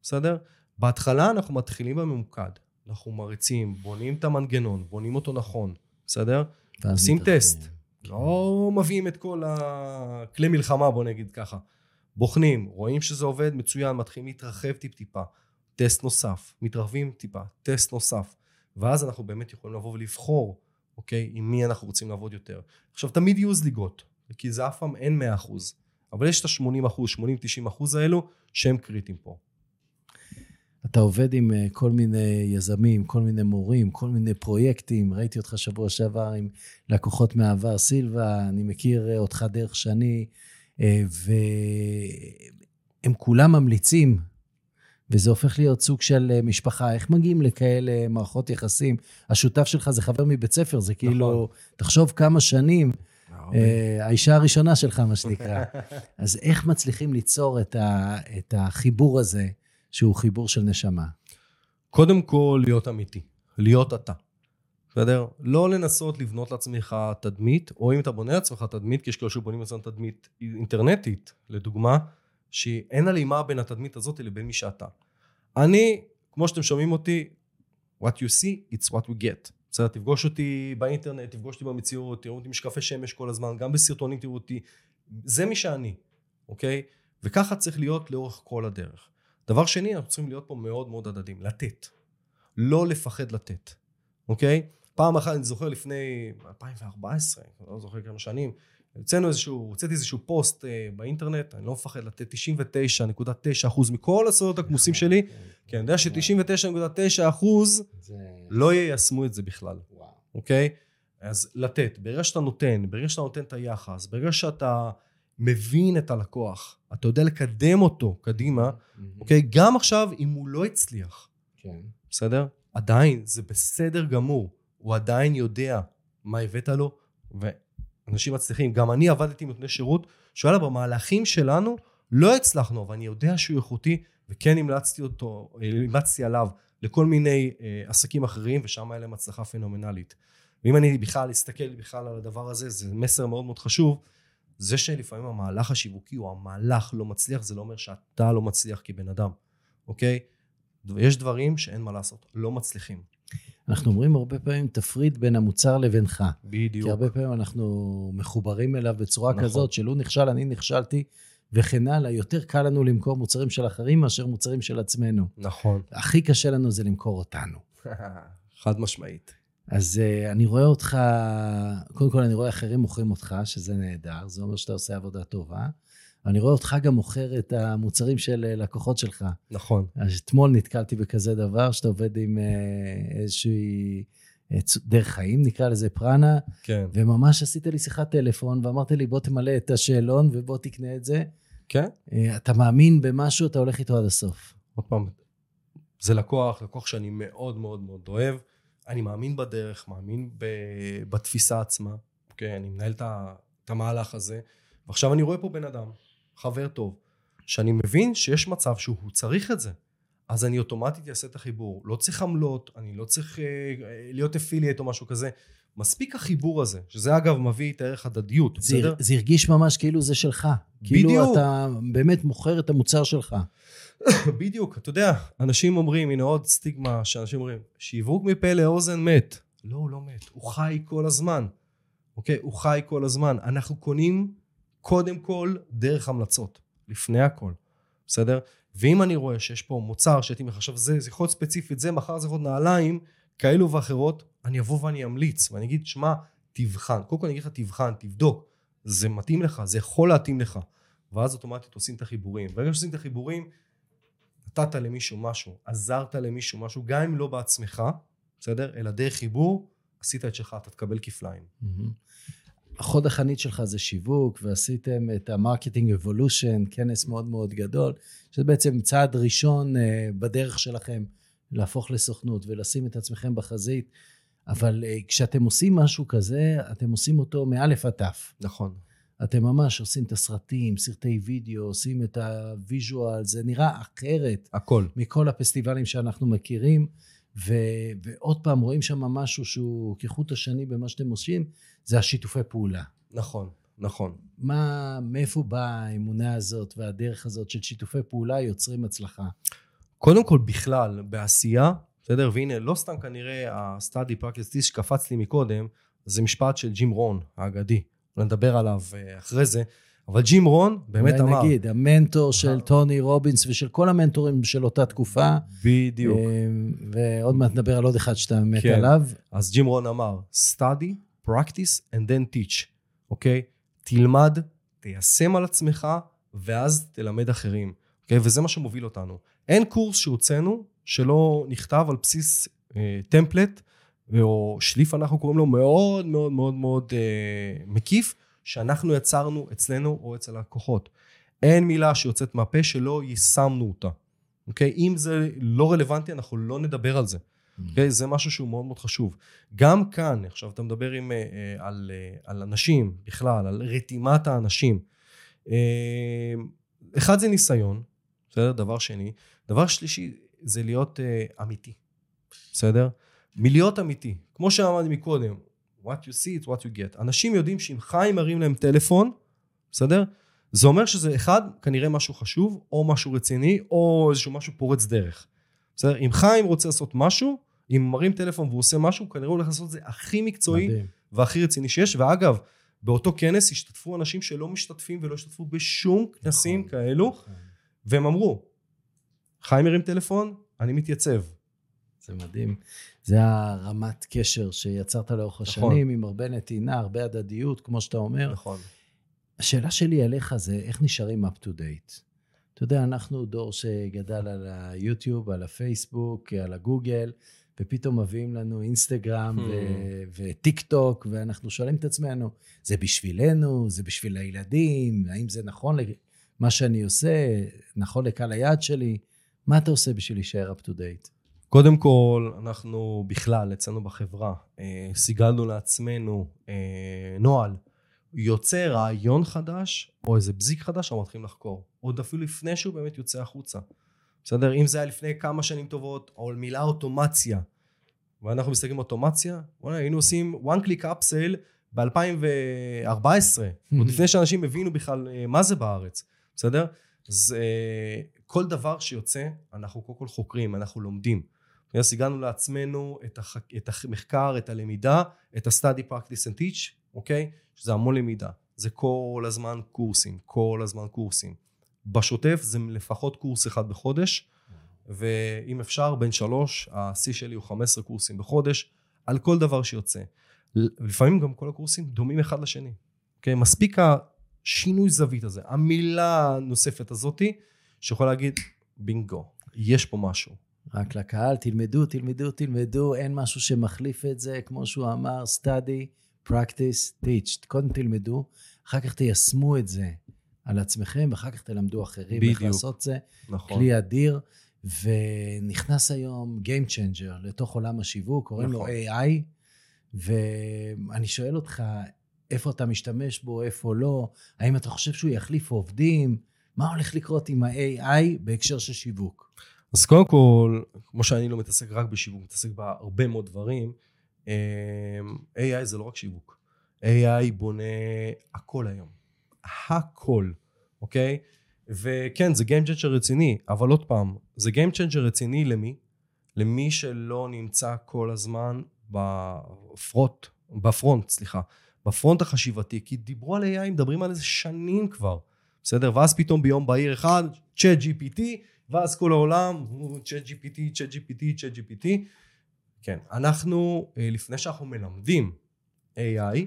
בסדר? בהתחלה אנחנו מתחילים בממוקד. אנחנו מריצים, בונים את המנגנון, בונים אותו נכון, בסדר? עושים טסט. לא מביאים את כל הכלי מלחמה, בוא נגיד ככה. בוחנים, רואים שזה עובד מצוין, מתחילים להתרחב טיפ-טיפה. טסט נוסף, מתרחבים טיפה, טסט נוסף. ואז אנחנו באמת יכולים לבוא ולבחור, אוקיי, עם מי אנחנו רוצים לעבוד יותר. עכשיו, תמיד יהיו זליגות, כי זה אף פעם אין 100%, אבל יש את ה-80%, 80-90% האלו, שהם קריטיים פה. אתה עובד עם אה, כל מיני יזמים, כל מיני מורים, כל מיני פרויקטים. ראיתי אותך שבוע שעבר עם לקוחות מהעבר, סילבה, אני מכיר אה, אותך דרך שני, והם כולם ממליצים, וזה הופך להיות סוג של משפחה. איך מגיעים לכאלה מערכות יחסים? השותף שלך זה חבר מבית ספר, זה כאילו, נכון. תחשוב כמה שנים. האישה הראשונה שלך, מה שנקרא. אז איך מצליחים ליצור את, ה, את החיבור הזה שהוא חיבור של נשמה? קודם כל, להיות אמיתי, להיות אתה. בסדר? לא לנסות לבנות לעצמך תדמית, או אם אתה בונה לעצמך תדמית, כי יש כאלה שבונים לעצמם תדמית אינטרנטית, לדוגמה, שאין הלימה בין התדמית הזאת לבין מי שאתה. אני, כמו שאתם שומעים אותי, what you see, it's what we get. בסדר, תפגוש אותי באינטרנט, תפגוש אותי במציאות, תראו אותי משקפי שמש כל הזמן, גם בסרטונים תראו אותי, זה מי שאני, אוקיי? וככה צריך להיות לאורך כל הדרך. דבר שני, אנחנו צריכים להיות פה מאוד מאוד הדדים, לתת. לא לפחד לתת, אוקיי? פעם אחת, אני זוכר לפני 2014, לא זוכר כמה שנים, הוצאנו איזשהו, הוצאתי איזשהו פוסט אה, באינטרנט, אני לא מפחד לתת 99.9% מכל הסודות הכמוסים שלי, כי אני יודע ש-99.9% לא יישמו את זה בכלל, אוקיי? אז לתת, ברגע שאתה נותן, ברגע שאתה נותן את היחס, ברגע שאתה מבין את הלקוח, אתה יודע לקדם אותו קדימה. אוקיי? גם עכשיו, אם הוא לא הצליח, כן. בסדר? עדיין, זה בסדר גמור. הוא עדיין יודע מה הבאת לו, ואנשים מצליחים. גם אני עבדתי עם נותני שירות, שוואלה, במהלכים שלנו לא הצלחנו, אבל אני יודע שהוא איכותי, וכן המלצתי אותו, המלצתי עליו לכל מיני אה, עסקים אחרים, ושם היה להם הצלחה פנומנלית. ואם אני בכלל אסתכל בכלל על הדבר הזה, זה מסר מאוד מאוד חשוב. זה שלפעמים המהלך השיווקי או המהלך לא מצליח, זה לא אומר שאתה לא מצליח כבן אדם, אוקיי? יש דברים שאין מה לעשות, לא מצליחים. אנחנו אומרים הרבה פעמים, תפריד בין המוצר לבינך. בדיוק. כי הרבה פעמים אנחנו מחוברים אליו בצורה נכון. כזאת, שלו נכשל, אני נכשלתי, וכן הלאה. יותר קל לנו למכור מוצרים של אחרים מאשר מוצרים של עצמנו. נכון. הכי קשה לנו זה למכור אותנו. חד משמעית. אז uh, אני רואה אותך, קודם כל אני רואה אחרים מוכרים אותך, שזה נהדר, זה אומר שאתה עושה עבודה טובה. אני רואה אותך גם מוכר את המוצרים של אה, לקוחות שלך. נכון. אז אתמול נתקלתי בכזה דבר, שאתה עובד עם uh, איזושהי דרך חיים, נקרא לזה פרנה. כן. וממש עשית לי שיחת טלפון, ואמרת לי, בוא תמלא את השאלון ובוא תקנה את זה. כן. אתה מאמין במשהו, אתה הולך איתו עד הסוף. עוד פעם, זה לקוח, לקוח שאני מאוד מאוד מאוד אוהב. אני מאמין בדרך, מאמין ב, בתפיסה עצמה, אוקיי? אני מנהל את המהלך הזה, ועכשיו אני רואה פה בן אדם, חבר טוב, שאני מבין שיש מצב שהוא צריך את זה. אז אני אוטומטית אעשה את החיבור. לא צריך עמלות, אני לא צריך אה, להיות אפילייט או משהו כזה. מספיק החיבור הזה, שזה אגב מביא את הערך הדדיות, זה, בסדר? זה הרגיש ממש כאילו זה שלך. כאילו בדיוק. כאילו אתה באמת מוכר את המוצר שלך. בדיוק, אתה יודע, אנשים אומרים, הנה עוד סטיגמה שאנשים אומרים, שיווק מפה לאוזן מת. לא, הוא לא מת, הוא חי כל הזמן. אוקיי? הוא חי כל הזמן. אנחנו קונים קודם כל דרך המלצות, לפני הכל, בסדר? ואם אני רואה שיש פה מוצר שהייתי מחשב זה, זה יכול להיות ספציפית זה, מחר זה יכול להיות נעליים כאלו ואחרות, אני אבוא ואני אמליץ, ואני אגיד, שמע, תבחן. קודם כל אני אגיד לך, תבחן, תבדוק. זה מתאים לך, זה יכול להתאים לך. ואז אוטומטית עושים את החיבורים. ברגע שעושים את החיבורים, נתת למישהו משהו, עזרת למישהו משהו, גם אם לא בעצמך, בסדר? אלא דרך חיבור, עשית את שלך, אתה תקבל כפליים. החוד החנית שלך זה שיווק, ועשיתם את ה Marketing Evolution, כנס מאוד מאוד גדול, שזה בעצם צעד ראשון אה, בדרך שלכם להפוך לסוכנות ולשים את עצמכם בחזית. אבל אה, כשאתם עושים משהו כזה, אתם עושים אותו מאלף עד תף. נכון. אתם ממש עושים את הסרטים, סרטי וידאו, עושים את ה visual, זה נראה אחרת. הכל. מכל הפסטיבלים שאנחנו מכירים. ו, ועוד פעם, רואים שם משהו שהוא כחוט השני במה שאתם עושים, זה השיתופי פעולה. נכון, נכון. מה, מאיפה באה האמונה הזאת והדרך הזאת של שיתופי פעולה יוצרים הצלחה? קודם כל, בכלל, בעשייה, בסדר? והנה, לא סתם כנראה ה-study practice שקפץ לי מקודם, זה משפט של ג'ים רון, האגדי. נדבר עליו אה, אחרי זה. אבל ג'ים רון באמת אמר... אולי נגיד, המנטור של טוני רובינס ושל כל המנטורים של אותה תקופה. בדיוק. אה, ועוד מעט נדבר על עוד אחד שאתה מת כן. עליו. אז ג'ים רון אמר, study, practice and then teach, אוקיי? תלמד, תיישם על עצמך, ואז תלמד אחרים, אוקיי? וזה מה שמוביל אותנו. אין קורס שהוצאנו שלא נכתב על בסיס אה, טמפלט, או שליף אנחנו קוראים לו, מאוד מאוד מאוד מאוד אה, מקיף, שאנחנו יצרנו אצלנו או אצל הלקוחות. אין מילה שיוצאת מהפה שלא יישמנו אותה. אוקיי? אם זה לא רלוונטי, אנחנו לא נדבר על זה. אוקיי? זה משהו שהוא מאוד מאוד חשוב. גם כאן, עכשיו אתה מדבר עם, אה, אה, על, אה, על אנשים בכלל, על רתימת האנשים. אחד זה ניסיון, בסדר? דבר שני. דבר שלישי זה להיות אמיתי, בסדר? מלהיות אמיתי. כמו שאמרתי מקודם, what you see is what you get. אנשים יודעים שאם חיים מרים להם טלפון, בסדר? זה אומר שזה אחד, כנראה משהו חשוב, או משהו רציני, או איזשהו משהו פורץ דרך. בסדר? אם חיים רוצה לעשות משהו, אם מרים טלפון והוא עושה משהו, כנראה הוא הולך לעשות את זה הכי מקצועי מדהים. והכי רציני שיש. ואגב, באותו כנס השתתפו אנשים שלא משתתפים ולא השתתפו בשום כנסים נכון, כאלו, נכון. והם אמרו, חיים הרים טלפון, אני מתייצב. זה מדהים. זה הרמת קשר שיצרת לאורך נכון. השנים, עם הרבה נתינה, הרבה הדדיות, כמו שאתה אומר. נכון. השאלה שלי אליך זה איך נשארים up to date. אתה יודע, אנחנו דור שגדל על היוטיוב, על הפייסבוק, על הגוגל, ופתאום מביאים לנו אינסטגרם Hmm. ו- וטיק טוק, ואנחנו שואלים את עצמנו, זה בשבילנו, זה בשביל הילדים, האם זה נכון למה שאני עושה, נכון לקהל היעד שלי? מה אתה עושה בשביל להישאר up to date? קודם כל, אנחנו בכלל, אצלנו בחברה, אה, סיגלנו לעצמנו אה, נוהל. יוצא רעיון חדש, או איזה בזיק חדש, אנחנו מתחילים לחקור. עוד אפילו לפני שהוא באמת יוצא החוצה. בסדר? אם זה היה לפני כמה שנים טובות, או מילה אוטומציה, ואנחנו מסתכלים אוטומציה, וואלה, היינו עושים one click upsell ב-2014, עוד לפני שאנשים הבינו בכלל אה, מה זה בארץ, בסדר? אז כל דבר שיוצא, אנחנו קודם כל חוקרים, אנחנו לומדים. אז הגענו לעצמנו את, הח... את המחקר, את הלמידה, את ה-study practice and teach, אוקיי? שזה המון למידה. זה כל הזמן קורסים, כל הזמן קורסים. בשוטף זה לפחות קורס אחד בחודש, ואם אפשר, בין שלוש, השיא שלי הוא 15 קורסים בחודש, על כל דבר שיוצא. לפעמים גם כל הקורסים דומים אחד לשני. אוקיי? מספיק השינוי זווית הזה, המילה הנוספת הזאתי, שיכול להגיד, בינגו, יש פה משהו. רק לקהל, תלמדו, תלמדו, תלמדו, אין משהו שמחליף את זה, כמו שהוא אמר, study, practice, teach. קודם תלמדו, אחר כך תיישמו את זה על עצמכם, ואחר כך תלמדו אחרים איך בדיוק. לעשות זה. נכון. כלי אדיר, ונכנס היום Game Changer לתוך עולם השיווק, קוראים נכון. לו AI, ואני שואל אותך, איפה אתה משתמש בו, איפה לא, האם אתה חושב שהוא יחליף עובדים, מה הולך לקרות עם ה-AI בהקשר של שיווק? אז קודם כל, כמו שאני לא מתעסק רק בשיווק, מתעסק בהרבה מאוד דברים, אמ, AI זה לא רק שיווק. AI בונה הכל היום. הכל, אוקיי? וכן, זה Game Changer רציני, אבל עוד פעם, זה Game Changer רציני למי? למי שלא נמצא כל הזמן בפרונט, בפרונט, סליחה, בפרונט החשיבתי, כי דיברו על AI, מדברים על זה שנים כבר, בסדר? ואז פתאום ביום בהיר אחד, צ'אט GPT, ואז כל העולם הוא צ'אט GPT, צ'אט GPT, צ'אט GPT. כן, אנחנו, אה, לפני שאנחנו מלמדים AI,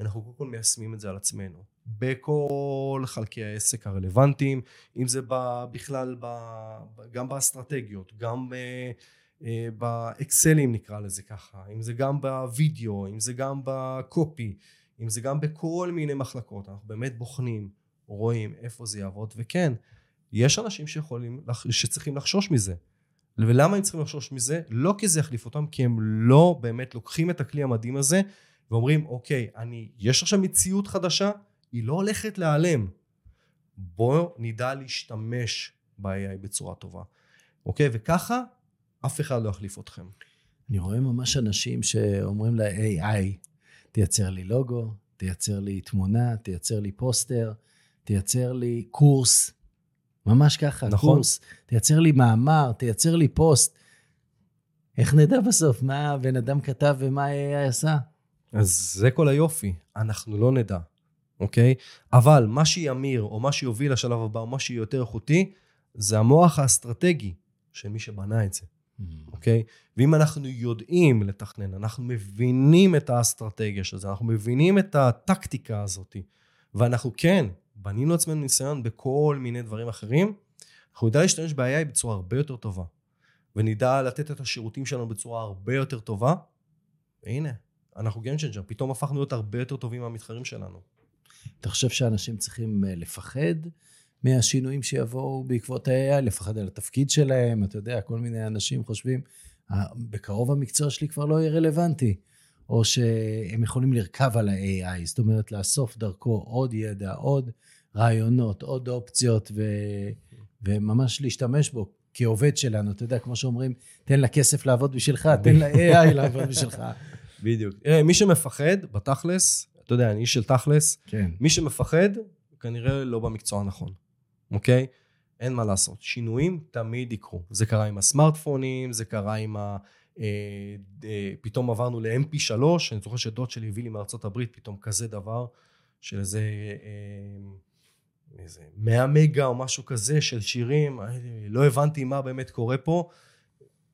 אנחנו קודם כל מיישמים את זה על עצמנו. בכל חלקי העסק הרלוונטיים, אם זה ב- בכלל, ב- גם באסטרטגיות, גם ב- אה, באקסלים נקרא לזה ככה, אם זה גם בווידאו, אם זה גם בקופי, אם זה גם בכל מיני מחלקות, אנחנו באמת בוחנים, רואים איפה זה יעבוד, וכן, יש אנשים שיכולים, שצריכים לחשוש מזה. ולמה הם צריכים לחשוש מזה? לא כי זה יחליף אותם, כי הם לא באמת לוקחים את הכלי המדהים הזה ואומרים, אוקיי, אני, יש עכשיו מציאות חדשה, היא לא הולכת להיעלם. בואו נדע להשתמש ב-AI בצורה טובה. אוקיי? וככה אף אחד לא יחליף אתכם. אני רואה ממש אנשים שאומרים ל-AI, תייצר לי לוגו, תייצר לי תמונה, תייצר לי פוסטר, תייצר לי קורס, ממש ככה, נכון. קורס, תייצר לי מאמר, תייצר לי פוסט. איך נדע בסוף מה הבן אדם כתב ומה ה-AI עשה? אז זה כל היופי, אנחנו לא נדע, אוקיי? אבל מה שימיר, או מה שיוביל לשלב הבא, או מה שיהיה יותר איכותי, זה המוח האסטרטגי של מי שבנה את זה, אוקיי? ואם אנחנו יודעים לתכנן, אנחנו מבינים את האסטרטגיה של זה, אנחנו מבינים את הטקטיקה הזאת, ואנחנו כן, בנינו עצמנו ניסיון בכל מיני דברים אחרים, אנחנו נדע להשתמש ב-AI בצורה הרבה יותר טובה. ונדע לתת את השירותים שלנו בצורה הרבה יותר טובה, והנה, אנחנו Game Changer, פתאום הפכנו להיות הרבה יותר טובים מהמתחרים שלנו. אתה חושב שאנשים צריכים אה, לפחד מהשינויים שיבואו בעקבות ה-AI, לפחד על התפקיד שלהם, אתה יודע, כל מיני אנשים חושבים, "אה, בקרוב המקצוע שלי כבר לא יהיה רלוונטי, או שהם יכולים לרכב על ה-AI, זאת אומרת, לאסוף דרכו עוד ידע, עוד רעיונות, עוד אופציות, ו... וממש להשתמש בו כעובד שלנו, אתה יודע, כמו שאומרים, תן לכסף לעבוד בשבילך, תן ל-AI לעבוד בשבילך. בדיוק. תראה, מי שמפחד, בתכלס, אתה יודע, אני איש של תכלס, כן. מי שמפחד, כנראה לא במקצוע הנכון, אוקיי? אין מה לעשות. שינויים תמיד יקרו. זה קרה עם הסמארטפונים, זה קרה עם ה... אה, אה, פתאום עברנו ל-MP3, אני זוכר שדוד שלי הביא לי מארצות הברית פתאום כזה דבר, של איזה, אה, איזה 100 מגה או משהו כזה של שירים, לא הבנתי מה באמת קורה פה.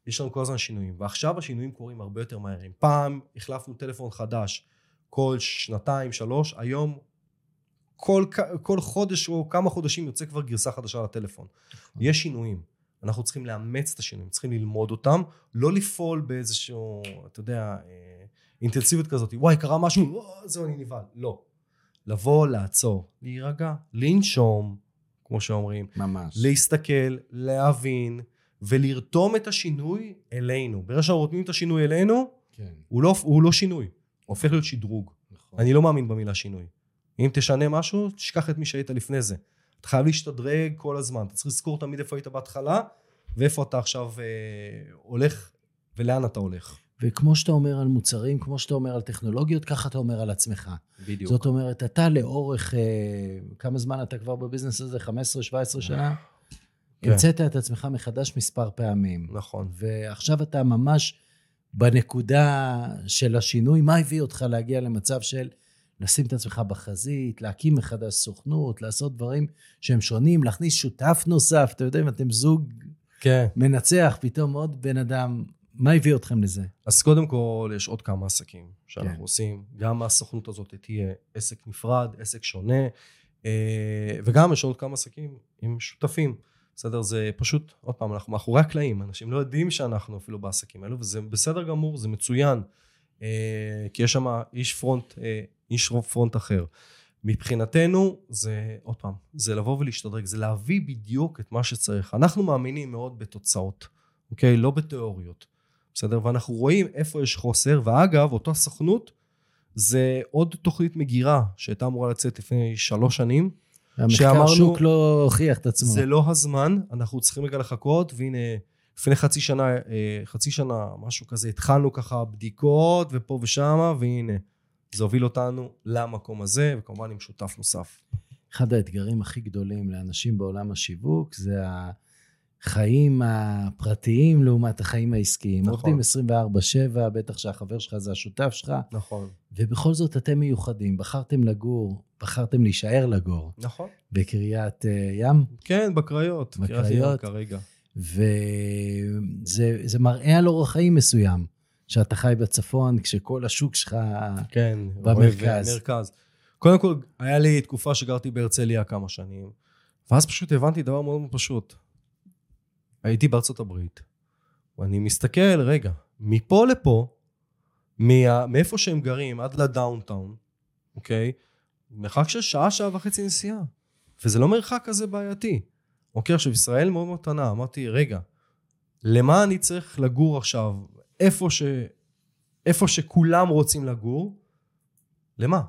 יש לנו כל הזמן שינויים, ועכשיו השינויים קורים הרבה יותר מהר. אם פעם החלפנו טלפון חדש כל שנתיים, שלוש, היום כל, כל חודש או כמה חודשים יוצא כבר גרסה חדשה לטלפון. יש שינויים. אנחנו צריכים לאמץ את השינויים, צריכים ללמוד אותם, לא לפעול באיזשהו, אתה יודע, אה, אינטנסיביות כזאת, וואי, קרה משהו, "אה, זהו, אני נבהל. לא. לבוא, לעצור, להירגע, לנשום, כמו שאומרים, ממש. להסתכל, להבין, ולרתום את השינוי אלינו. ברגע שאנחנו רותמים את השינוי אלינו, כן, הוא לא, הוא לא שינוי, הוא הופך להיות שדרוג. נכון. אני לא מאמין במילה שינוי. אם תשנה משהו, תשכח את מי שהיית לפני זה. אתה חייב להשתדרג כל הזמן. אתה צריך לזכור תמיד איפה היית בהתחלה, ואיפה אתה עכשיו אה, הולך, ולאן אתה הולך. וכמו שאתה אומר על מוצרים, כמו שאתה אומר על טכנולוגיות, ככה אתה אומר על עצמך. בדיוק. זאת אומרת, אתה לאורך, אה, כמה זמן אתה כבר בביזנס הזה? 15-17 שנה? כן. המצאת את עצמך מחדש מספר פעמים. נכון. ועכשיו אתה ממש בנקודה של השינוי. מה הביא אותך להגיע למצב של לשים את עצמך בחזית, להקים מחדש סוכנות, לעשות דברים שהם שונים, להכניס שותף נוסף? אתה יודע, אם אתם זוג כן. מנצח, פתאום עוד בן אדם, מה הביא אתכם לזה? אז קודם כל, יש עוד כמה עסקים שאנחנו כן. עושים. גם הסוכנות הזאת תהיה עסק נפרד, עסק שונה, אה, וגם יש עוד כמה עסקים עם שותפים. בסדר? זה פשוט, עוד פעם, אנחנו מאחורי הקלעים, אנשים לא יודעים שאנחנו אפילו בעסקים האלו, וזה בסדר גמור, זה מצוין. אה, כי יש שם איש פרונט, אה, איש פרונט אחר. מבחינתנו, זה, עוד פעם, זה לבוא ולהשתדרג, זה להביא בדיוק את מה שצריך. אנחנו מאמינים מאוד בתוצאות, אוקיי? לא בתיאוריות. בסדר? ואנחנו רואים איפה יש חוסר, ואגב, אותה סוכנות זה עוד תוכנית מגירה שהייתה אמורה לצאת לפני שלוש שנים. המחקר שוק לא הוכיח את עצמו. זה לא הזמן, אנחנו צריכים רגע לחכות, והנה, לפני חצי שנה, אה, חצי שנה, משהו כזה, התחלנו ככה בדיקות ופה ושמה, והנה, זה הוביל אותנו למקום הזה, וכמובן עם שותף נוסף. אחד האתגרים הכי גדולים לאנשים בעולם השיווק זה החיים הפרטיים לעומת החיים העסקיים. נכון. עובדים 24/7, בטח שהחבר שלך זה השותף שלך, נכון. ובכל זאת אתם מיוחדים. בחרתם לגור, בחרתם להישאר לגור נכון. בקריית אה, ים, כן, בקריות. קריית ים בקריות. כרגע. וזה זה מראה על אורח חיים מסוים, שאתה חי בצפון, כשכל השוק שלך... כן. במרכז. אוהב, מרכז. קודם כל, היה לי תקופה שגרתי בהרצליה כמה שנים, ואז פשוט הבנתי דבר מאוד מאוד פשוט. הייתי בארצות הברית, ואני מסתכל, רגע, מפה לפה, מה, מאיפה שהם גרים עד לדאונטאון, אוקיי? מרחק של שעה, שעה וחצי נסיעה. וזה לא מרחק כזה בעייתי. אוקיי, עכשיו, ישראל מאוד מאוד קטנה. אמרתי, רגע, למה אני צריך לגור עכשיו איפה, ש... איפה שכולם רוצים לגור? למה?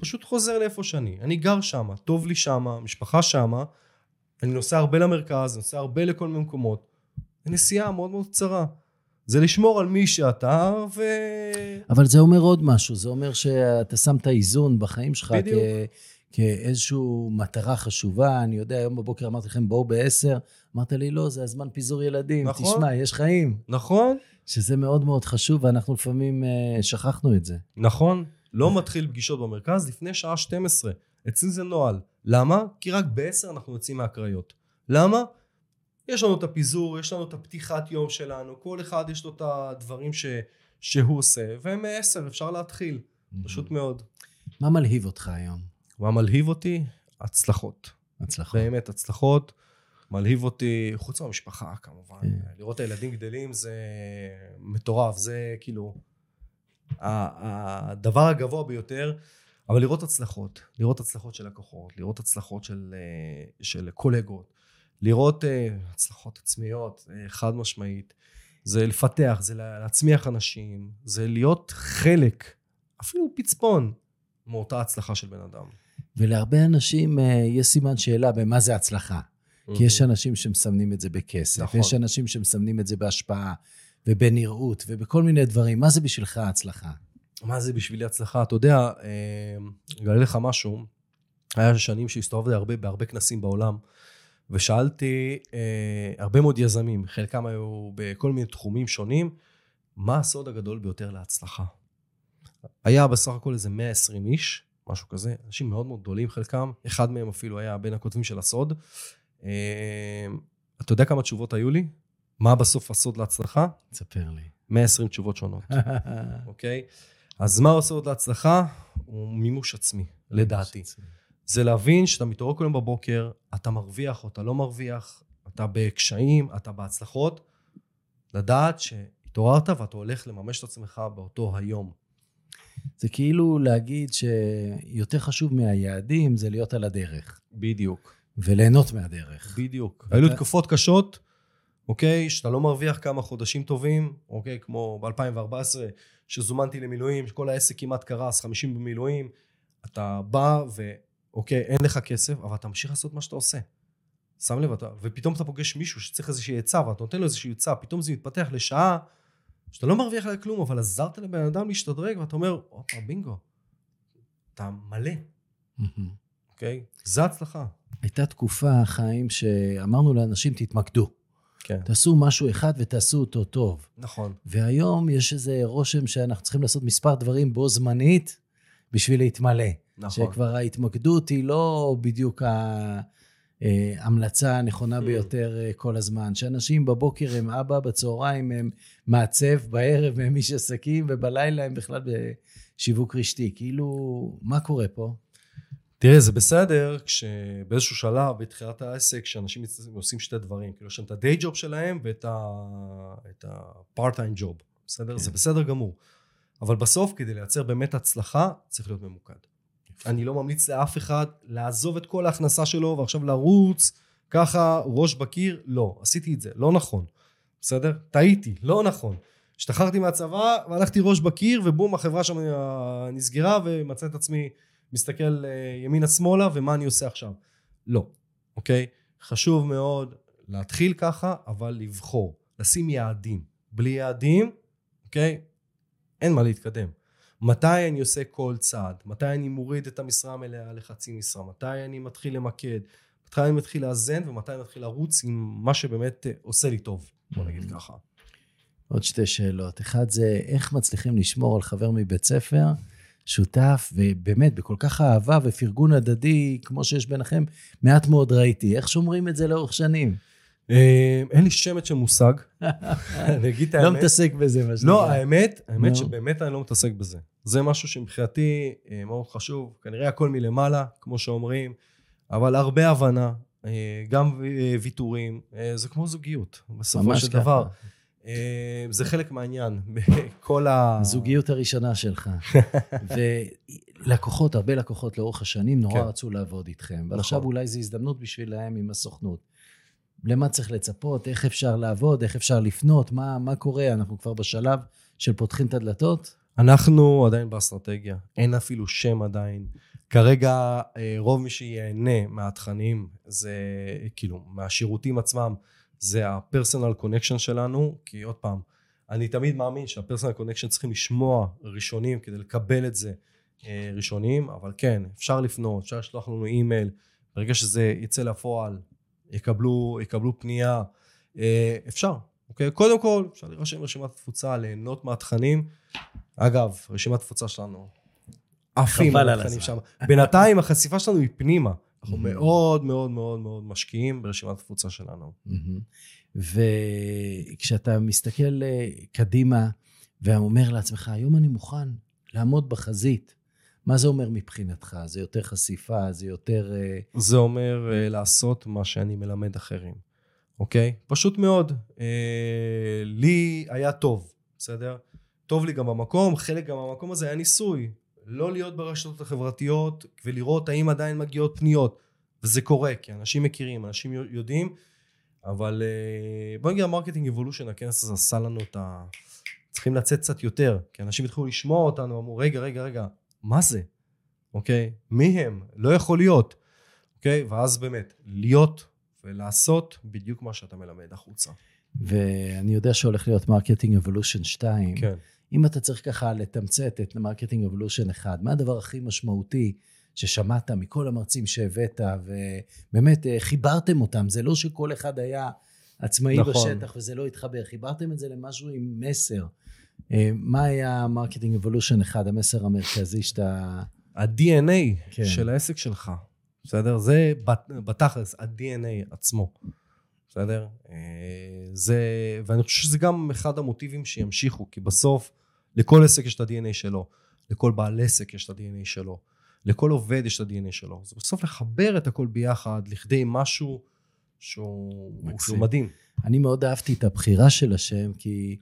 פשוט חוזר לאיפה שאני. אני גר שם, טוב לי שם, משפחה שם, אני נוסע הרבה למרכז, נוסע הרבה לכל מיני מקומות. נסיעה מאוד מאוד קצרה. זה לשמור על מי שאתה, ו... אבל זה אומר עוד משהו, זה אומר שאתה שם את האיזון בחיים שלך בדיוק. כ... כאיזושהי מטרה חשובה. אני יודע, היום בבוקר אמרתי לכם, בואו בעשר. אמרת לי, לא, זה הזמן פיזור ילדים. נכון. תשמע, יש חיים. נכון? שזה מאוד מאוד חשוב, ואנחנו לפעמים אה, שכחנו את זה. נכון. לא מתחיל פגישות במרכז לפני שעה 12. אצלי זה נוהל. למה? כי רק ב-10 אנחנו יוצאים מהקריות. למה? יש לנו את הפיזור, יש לנו את הפתיחת יום שלנו, כל אחד יש לו את הדברים ש... שהוא עושה, ומ-10 אפשר להתחיל. פשוט מאוד. מה מלהיב אותך היום? מה מלהיב אותי? הצלחות. הצלחה. באמת, הצלחות. מלהיב אותי, חוץ מהמשפחה כמובן. כן. לראות את הילדים גדלים זה מטורף, זה כאילו הדבר הגבוה ביותר. אבל לראות הצלחות, לראות הצלחות של לקוחות, לראות הצלחות של, אה, של קולגות, לראות אה, הצלחות עצמיות, אה, חד משמעית. זה לפתח, זה להצמיח אנשים, זה להיות חלק, אפילו פצפון, מאותה הצלחה של בן אדם. ולהרבה אנשים אה, יש סימן שאלה במה זה הצלחה. כי יש אנשים שמסמנים את זה בכסף, נכון. יש אנשים שמסמנים את זה בהשפעה ובנראות ובכל מיני דברים. מה זה בשבילך הצלחה? מה זה בשבילי הצלחה? אתה יודע, אה, אגלה לך משהו, היה שנים שהסתובבתי הרבה, בהרבה כנסים בעולם, ושאלתי אה, הרבה מאוד יזמים, חלקם היו בכל מיני תחומים שונים, מה הסוד הגדול ביותר להצלחה? היה בסך הכל איזה 120 איש, משהו כזה, אנשים מאוד מאוד גדולים חלקם, אחד מהם אפילו היה בין הכותבים של הסוד. אה, אתה יודע כמה תשובות היו לי? מה בסוף הסוד להצלחה? תספר לי. 120 תשובות שונות. אוקיי? אז מה עוד להצלחה? הוא מימוש עצמי, לדעתי. זה להבין שאתה מתעורר כל יום בבוקר, אתה מרוויח או אתה לא מרוויח, אתה בקשיים, אתה בהצלחות, לדעת שהתעוררת ואתה הולך לממש את עצמך באותו היום. זה כאילו להגיד שיותר חשוב מהיעדים זה להיות על הדרך, בדיוק. וליהנות מהדרך. בדיוק. היו לי תקופות קשות, אוקיי, שאתה לא מרוויח כמה חודשים טובים, אוקיי, כמו ב-2014, שזומנתי למילואים, שכל העסק כמעט קרס, 50 במילואים, אתה בא ואוקיי, אין לך כסף, אבל אתה ממשיך לעשות מה שאתה עושה. שם לב, אתה, ופתאום אתה פוגש מישהו שצריך איזושהי עצה, ואתה נותן לו איזושהי עצה, פתאום זה מתפתח לשעה שאתה לא מרוויח עליה כלום, אבל עזרת לבן אדם להשתדרג, ואתה אומר, הופה, בינגו, אתה מלא. אוקיי? זה הצלחה. הייתה תקופה, חיים, שאמרנו לאנשים, תתמקדו. כן. תעשו משהו אחד ותעשו אותו טוב. נכון. והיום יש איזה רושם שאנחנו צריכים לעשות מספר דברים בו זמנית בשביל להתמלא. נכון. שכבר ההתמקדות היא לא בדיוק ההמלצה הנכונה Mm. ביותר אה, כל הזמן. שאנשים בבוקר הם אבא, בצהריים הם מעצב, בערב הם איש עסקים, ובלילה הם בכלל בשיווק רשתי. כאילו, מה קורה פה? תראה, זה בסדר כשבאיזשהו שלב, בתחילת העסק, שאנשים עושים שתי דברים. כאילו, יש להם את ה-day job שלהם ואת ה-part-time job. בסדר? זה בסדר גמור. אבל בסוף, כדי לייצר באמת הצלחה, צריך להיות ממוקד. אני לא ממליץ לאף אחד לעזוב את כל ההכנסה שלו ועכשיו לרוץ ככה, ראש בקיר. לא, עשיתי את זה, לא נכון. בסדר? טעיתי, לא נכון. השתחררתי מהצבא והלכתי ראש בקיר ובום, החברה שם נסגרה ומצא את עצמי מסתכל אה, ימינה שמאלה ומה אני עושה עכשיו. לא, אוקיי? חשוב מאוד להתחיל ככה, אבל לבחור, לשים יעדים. בלי יעדים, אוקיי? אין מה להתקדם. מתי אני עושה כל צעד? מתי אני מוריד את המשרה המלאה לחצי משרה? מתי אני מתחיל למקד? מתי אני מתחיל לאזן ומתי אני מתחיל לרוץ עם מה שבאמת אה, עושה לי טוב, בוא נגיד ככה. עוד שתי שאלות. אחד זה, איך מצליחים לשמור על חבר מבית ספר, שותף, ובאמת, בכל כך אהבה ופרגון הדדי, כמו שיש ביניכם, מעט מאוד ראיתי. איך שומרים את זה לאורך שנים? אה, אין לי שמץ של מושג. אני אגיד את לא האמת. מתעסק בזה, מה שנקרא. לא, האמת, האמת נו. שבאמת אני לא מתעסק בזה. זה משהו שמבחינתי אה, מאוד חשוב. כנראה הכל מלמעלה, כמו שאומרים, אבל הרבה הבנה, אה, גם אה, ויתורים, זה כמו זוגיות, בסופו של ככה. דבר. זה חלק מהעניין, בכל ה... הזוגיות הראשונה שלך. ולקוחות, הרבה לקוחות לאורך השנים נורא כן. רצו לעבוד איתכם. ועכשיו נכון. אולי זו הזדמנות בשבילהם עם הסוכנות. למה צריך לצפות? איך אפשר לעבוד? איך אפשר לפנות? מה, מה קורה? אנחנו כבר בשלב של פותחים את הדלתות? אנחנו עדיין באסטרטגיה, אין אפילו שם עדיין. כרגע אה, רוב מי שיהנה מהתכנים זה כאילו מהשירותים עצמם זה ה-personal connection שלנו כי עוד פעם אני תמיד מאמין שה-personal connection צריכים לשמוע ראשונים כדי לקבל את זה אה, ראשונים אבל כן אפשר לפנות אפשר לשלוח לנו אימייל. ברגע שזה יצא לפועל יקבלו, יקבלו פנייה אה, אפשר אוקיי? קודם כל אפשר להירשם ברשימת תפוצה ליהנות מהתכנים אגב, רשימת תפוצה שלנו עפים התכנים. שם. בינתיים החשיפה שלנו היא פנימה. אנחנו. מאוד מאוד מאוד מאוד משקיעים ברשימת התפוצה שלנו. וכשאתה מסתכל אה, קדימה ואומר לעצמך, היום אני מוכן לעמוד בחזית, מה זה אומר מבחינתך? זה יותר חשיפה? זה יותר... אה, זה אומר אה, לעשות מה שאני מלמד אחרים, אוקיי? פשוט מאוד. לי היה טוב, בסדר? טוב לי גם במקום, חלק גם במקום הזה היה ניסוי. לא להיות ברשתות החברתיות ולראות האם עדיין מגיעות פניות. וזה קורה, כי אנשים מכירים, אנשים יודעים, אבל אה, בוא נגיד ה Marketing Evolution, הכנס הזה עשה לנו את ה... צריכים לצאת קצת יותר, כי אנשים התחילו לשמוע אותנו, אמרו, רגע, רגע, רגע, מה זה? אוקיי? מי הם? לא יכול להיות. אוקיי? ואז באמת, להיות ולעשות בדיוק מה שאתה מלמד החוצה. ואני יודע שהולך להיות Marketing Evolution 2. כן. אם אתה צריך ככה לתמצת את Marketing Evolution 1, מה הדבר הכי משמעותי ששמעת מכל המרצים שהבאת, ובאמת אה, חיברתם אותם? זה לא שכל אחד היה עצמאי נכון. בשטח וזה לא התחבר, חיברתם את זה למשהו עם מסר. אה, מה היה Marketing Evolution 1, המסר המרכזי שאתה... ה-DNA כן. של העסק שלך, בסדר? זה בתכלס, ה-DNA עצמו, בסדר? אה, זה, ואני חושב שזה גם אחד המוטיבים שימשיכו, כי בסוף לכל עסק יש את ה-DNA שלו, לכל בעל עסק יש את ה-DNA שלו, לכל עובד יש את ה-DNA שלו. זה בסוף לחבר את הכל ביחד לכדי משהו שהוא, שהוא מדהים. אני מאוד אהבתי את הבחירה של השם, כי...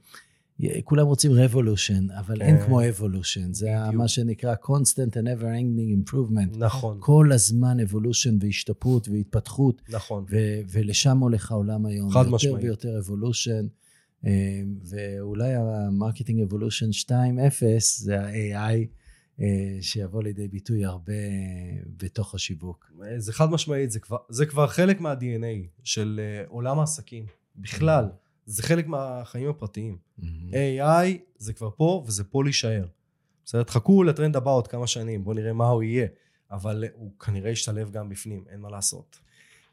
כולם רוצים revolution, אבל כן. אין כמו evolution. זה בדיוק. מה שנקרא constant and never ending improvement. נכון. כל הזמן evolution והשתפרות והתפתחות. נכון. ו- ולשם הולך העולם היום. חד משמעית. יותר ויותר evolution. אה, ואולי ה Marketing Evolution 2.0 זה ה-AI אה, שיבוא לידי ביטוי הרבה בתוך השיווק. זה חד משמעית, זה כבר, זה כבר חלק מה-DNA של אה, עולם העסקים בכלל. זה חלק מהחיים הפרטיים. Mm-hmm. AI זה כבר פה וזה פה להישאר. בסדר? תחכו לטרנד הבא עוד כמה שנים, בואו נראה מה הוא יהיה, אבל הוא כנראה ישתלב גם בפנים, אין מה לעשות.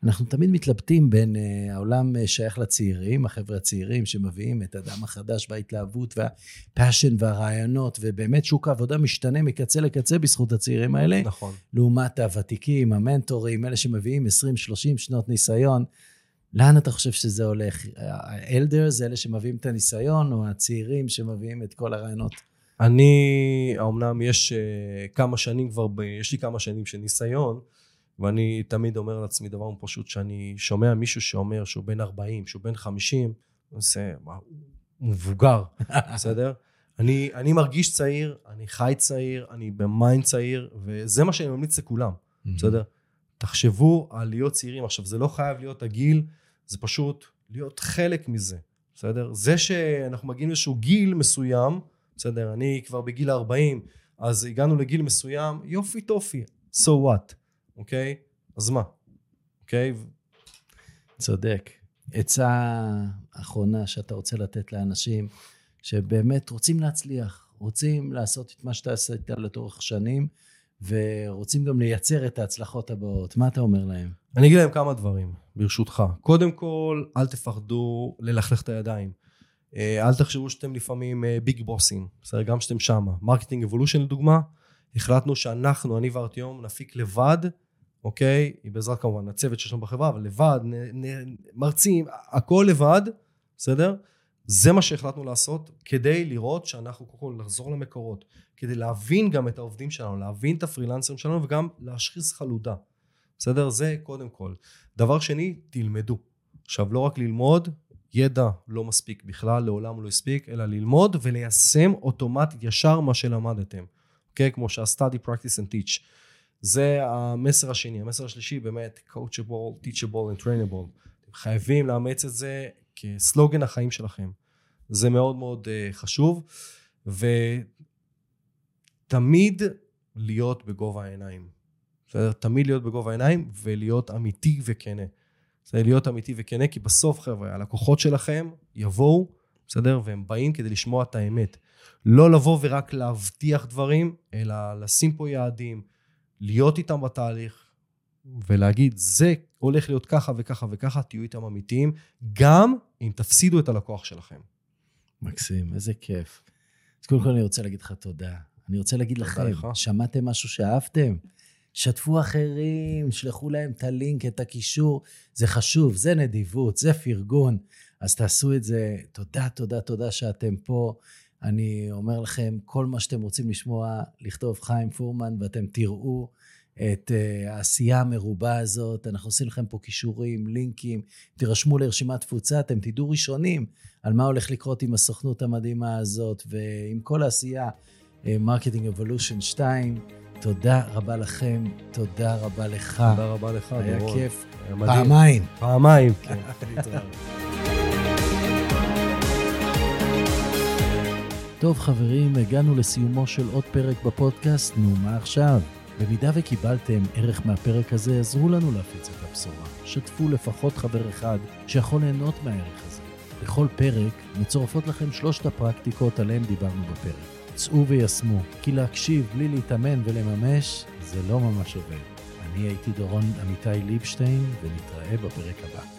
אנחנו תמיד מתלבטים בין uh, העולם uh, שייך לצעירים, החבר'ה הצעירים שמביאים את הדם החדש וההתלהבות והפאשן והרעיונות, ובאמת שוק העבודה משתנה מקצה לקצה בזכות הצעירים האלה. נכון. לעומת הוותיקים, המנטורים, אלה שמביאים 20-30 שנות ניסיון. לאן אתה חושב שזה הולך? ה elders אלה שמביאים את הניסיון, או הצעירים שמביאים את כל הרעיונות? אני, אמנם יש אה, כמה שנים כבר, ב, יש לי כמה שנים של ניסיון, ואני תמיד אומר לעצמי דבר פשוט, שאני שומע מישהו שאומר שהוא בן 40, שהוא בן 50, זה מבוגר, בסדר? אני, אני מרגיש צעיר, אני חי צעיר, אני ב mind צעיר, וזה מה שאני ממליץ לכולם, בסדר? תחשבו על להיות צעירים. עכשיו, זה לא חייב להיות הגיל, זה פשוט להיות חלק מזה, בסדר? זה שאנחנו מגיעים לאיזשהו גיל מסוים, בסדר? אני כבר בגיל 40, אז הגענו לגיל מסוים, יופי טופי, so what, אוקיי? אז מה, אוקיי? צודק. עצה אחרונה שאתה רוצה לתת לאנשים שבאמת רוצים להצליח, רוצים לעשות את מה שאתה עשית לתורך שנים, ורוצים גם לייצר את ההצלחות הבאות. מה אתה אומר להם? אני אגיד להם כמה דברים, ברשותך. קודם כל, אל תפחדו ללכלך את הידיים. אה, אל תחשבו שאתם לפעמים big אה, בוסים, בסדר? גם שאתם שמה. Marketing Evolution לדוגמה, החלטנו שאנחנו, אני וארטיום, נפיק לבד, אוקיי? בעזרת כמובן הצוות שיש לנו בחברה, אבל לבד, נ, נ, מרצים, הכל לבד, בסדר? זה מה שהחלטנו לעשות כדי לראות שאנחנו קודם כל לחזור למקורות, כדי להבין גם את העובדים שלנו, להבין את הפרילנסרים שלנו וגם להשחיז חלודה. בסדר? זה קודם כל. דבר שני, תלמדו. עכשיו, לא רק ללמוד, ידע לא מספיק בכלל, לעולם לא הספיק, אלא ללמוד וליישם אוטומטית ישר מה שלמדתם. אוקיי? כמו שה-study, practice and teach. זה המסר השני. המסר השלישי באמת, coachable, teachable and trainable. אתם חייבים לאמץ את זה כסלוגן החיים שלכם. זה מאוד מאוד uh, חשוב, ותמיד להיות בגובה העיניים. בסדר? תמיד להיות בגובה העיניים ולהיות אמיתי וכנה. זה להיות אמיתי וכנה, כי בסוף, חבר'ה, הלקוחות שלכם יבואו, בסדר? והם באים כדי לשמוע את האמת. לא לבוא ורק להבטיח דברים, אלא לשים פה יעדים, להיות איתם בתהליך, ולהגיד, זה הולך להיות ככה וככה וככה, תהיו איתם אמיתיים, גם אם תפסידו את הלקוח שלכם. מקסים, איזה כיף. אז קודם כל אני רוצה להגיד לך תודה. אני רוצה להגיד לכם, לך. שמעתם משהו שאהבתם? שתפו אחרים, שלחו להם את הלינק, את הקישור. זה חשוב, זה נדיבות, זה פרגון. אז תעשו את זה. תודה, תודה, תודה שאתם פה. אני אומר לכם, כל מה שאתם רוצים לשמוע, לכתוב חיים פורמן, ואתם תראו את uh, העשייה המרובה הזאת. אנחנו עושים לכם פה כישורים, לינקים, תירשמו לרשימת תפוצה, אתם תדעו ראשונים על מה הולך לקרות עם הסוכנות המדהימה הזאת, ועם כל העשייה, Marketing uh, Evolution 2. תודה רבה לכם, תודה רבה לך. תודה רבה לך, דורון. היה כיף. היה מדהים. פעמיים. פעמיים, כן. טוב חברים, הגענו לסיומו של עוד פרק בפודקאסט, נו מה עכשיו? במידה וקיבלתם ערך מהפרק הזה, עזרו לנו להפיץ את הבשורה. שתפו לפחות חבר אחד שיכול ליהנות מהערך הזה. בכל פרק מצורפות לכם שלושת הפרקטיקות עליהן דיברנו בפרק. צאו ויישמו, כי להקשיב בלי להתאמן ולממש, זה לא ממש עובד. אני הייתי דורון עמיתי ליבשטיין, ונתראה בפרק הבא.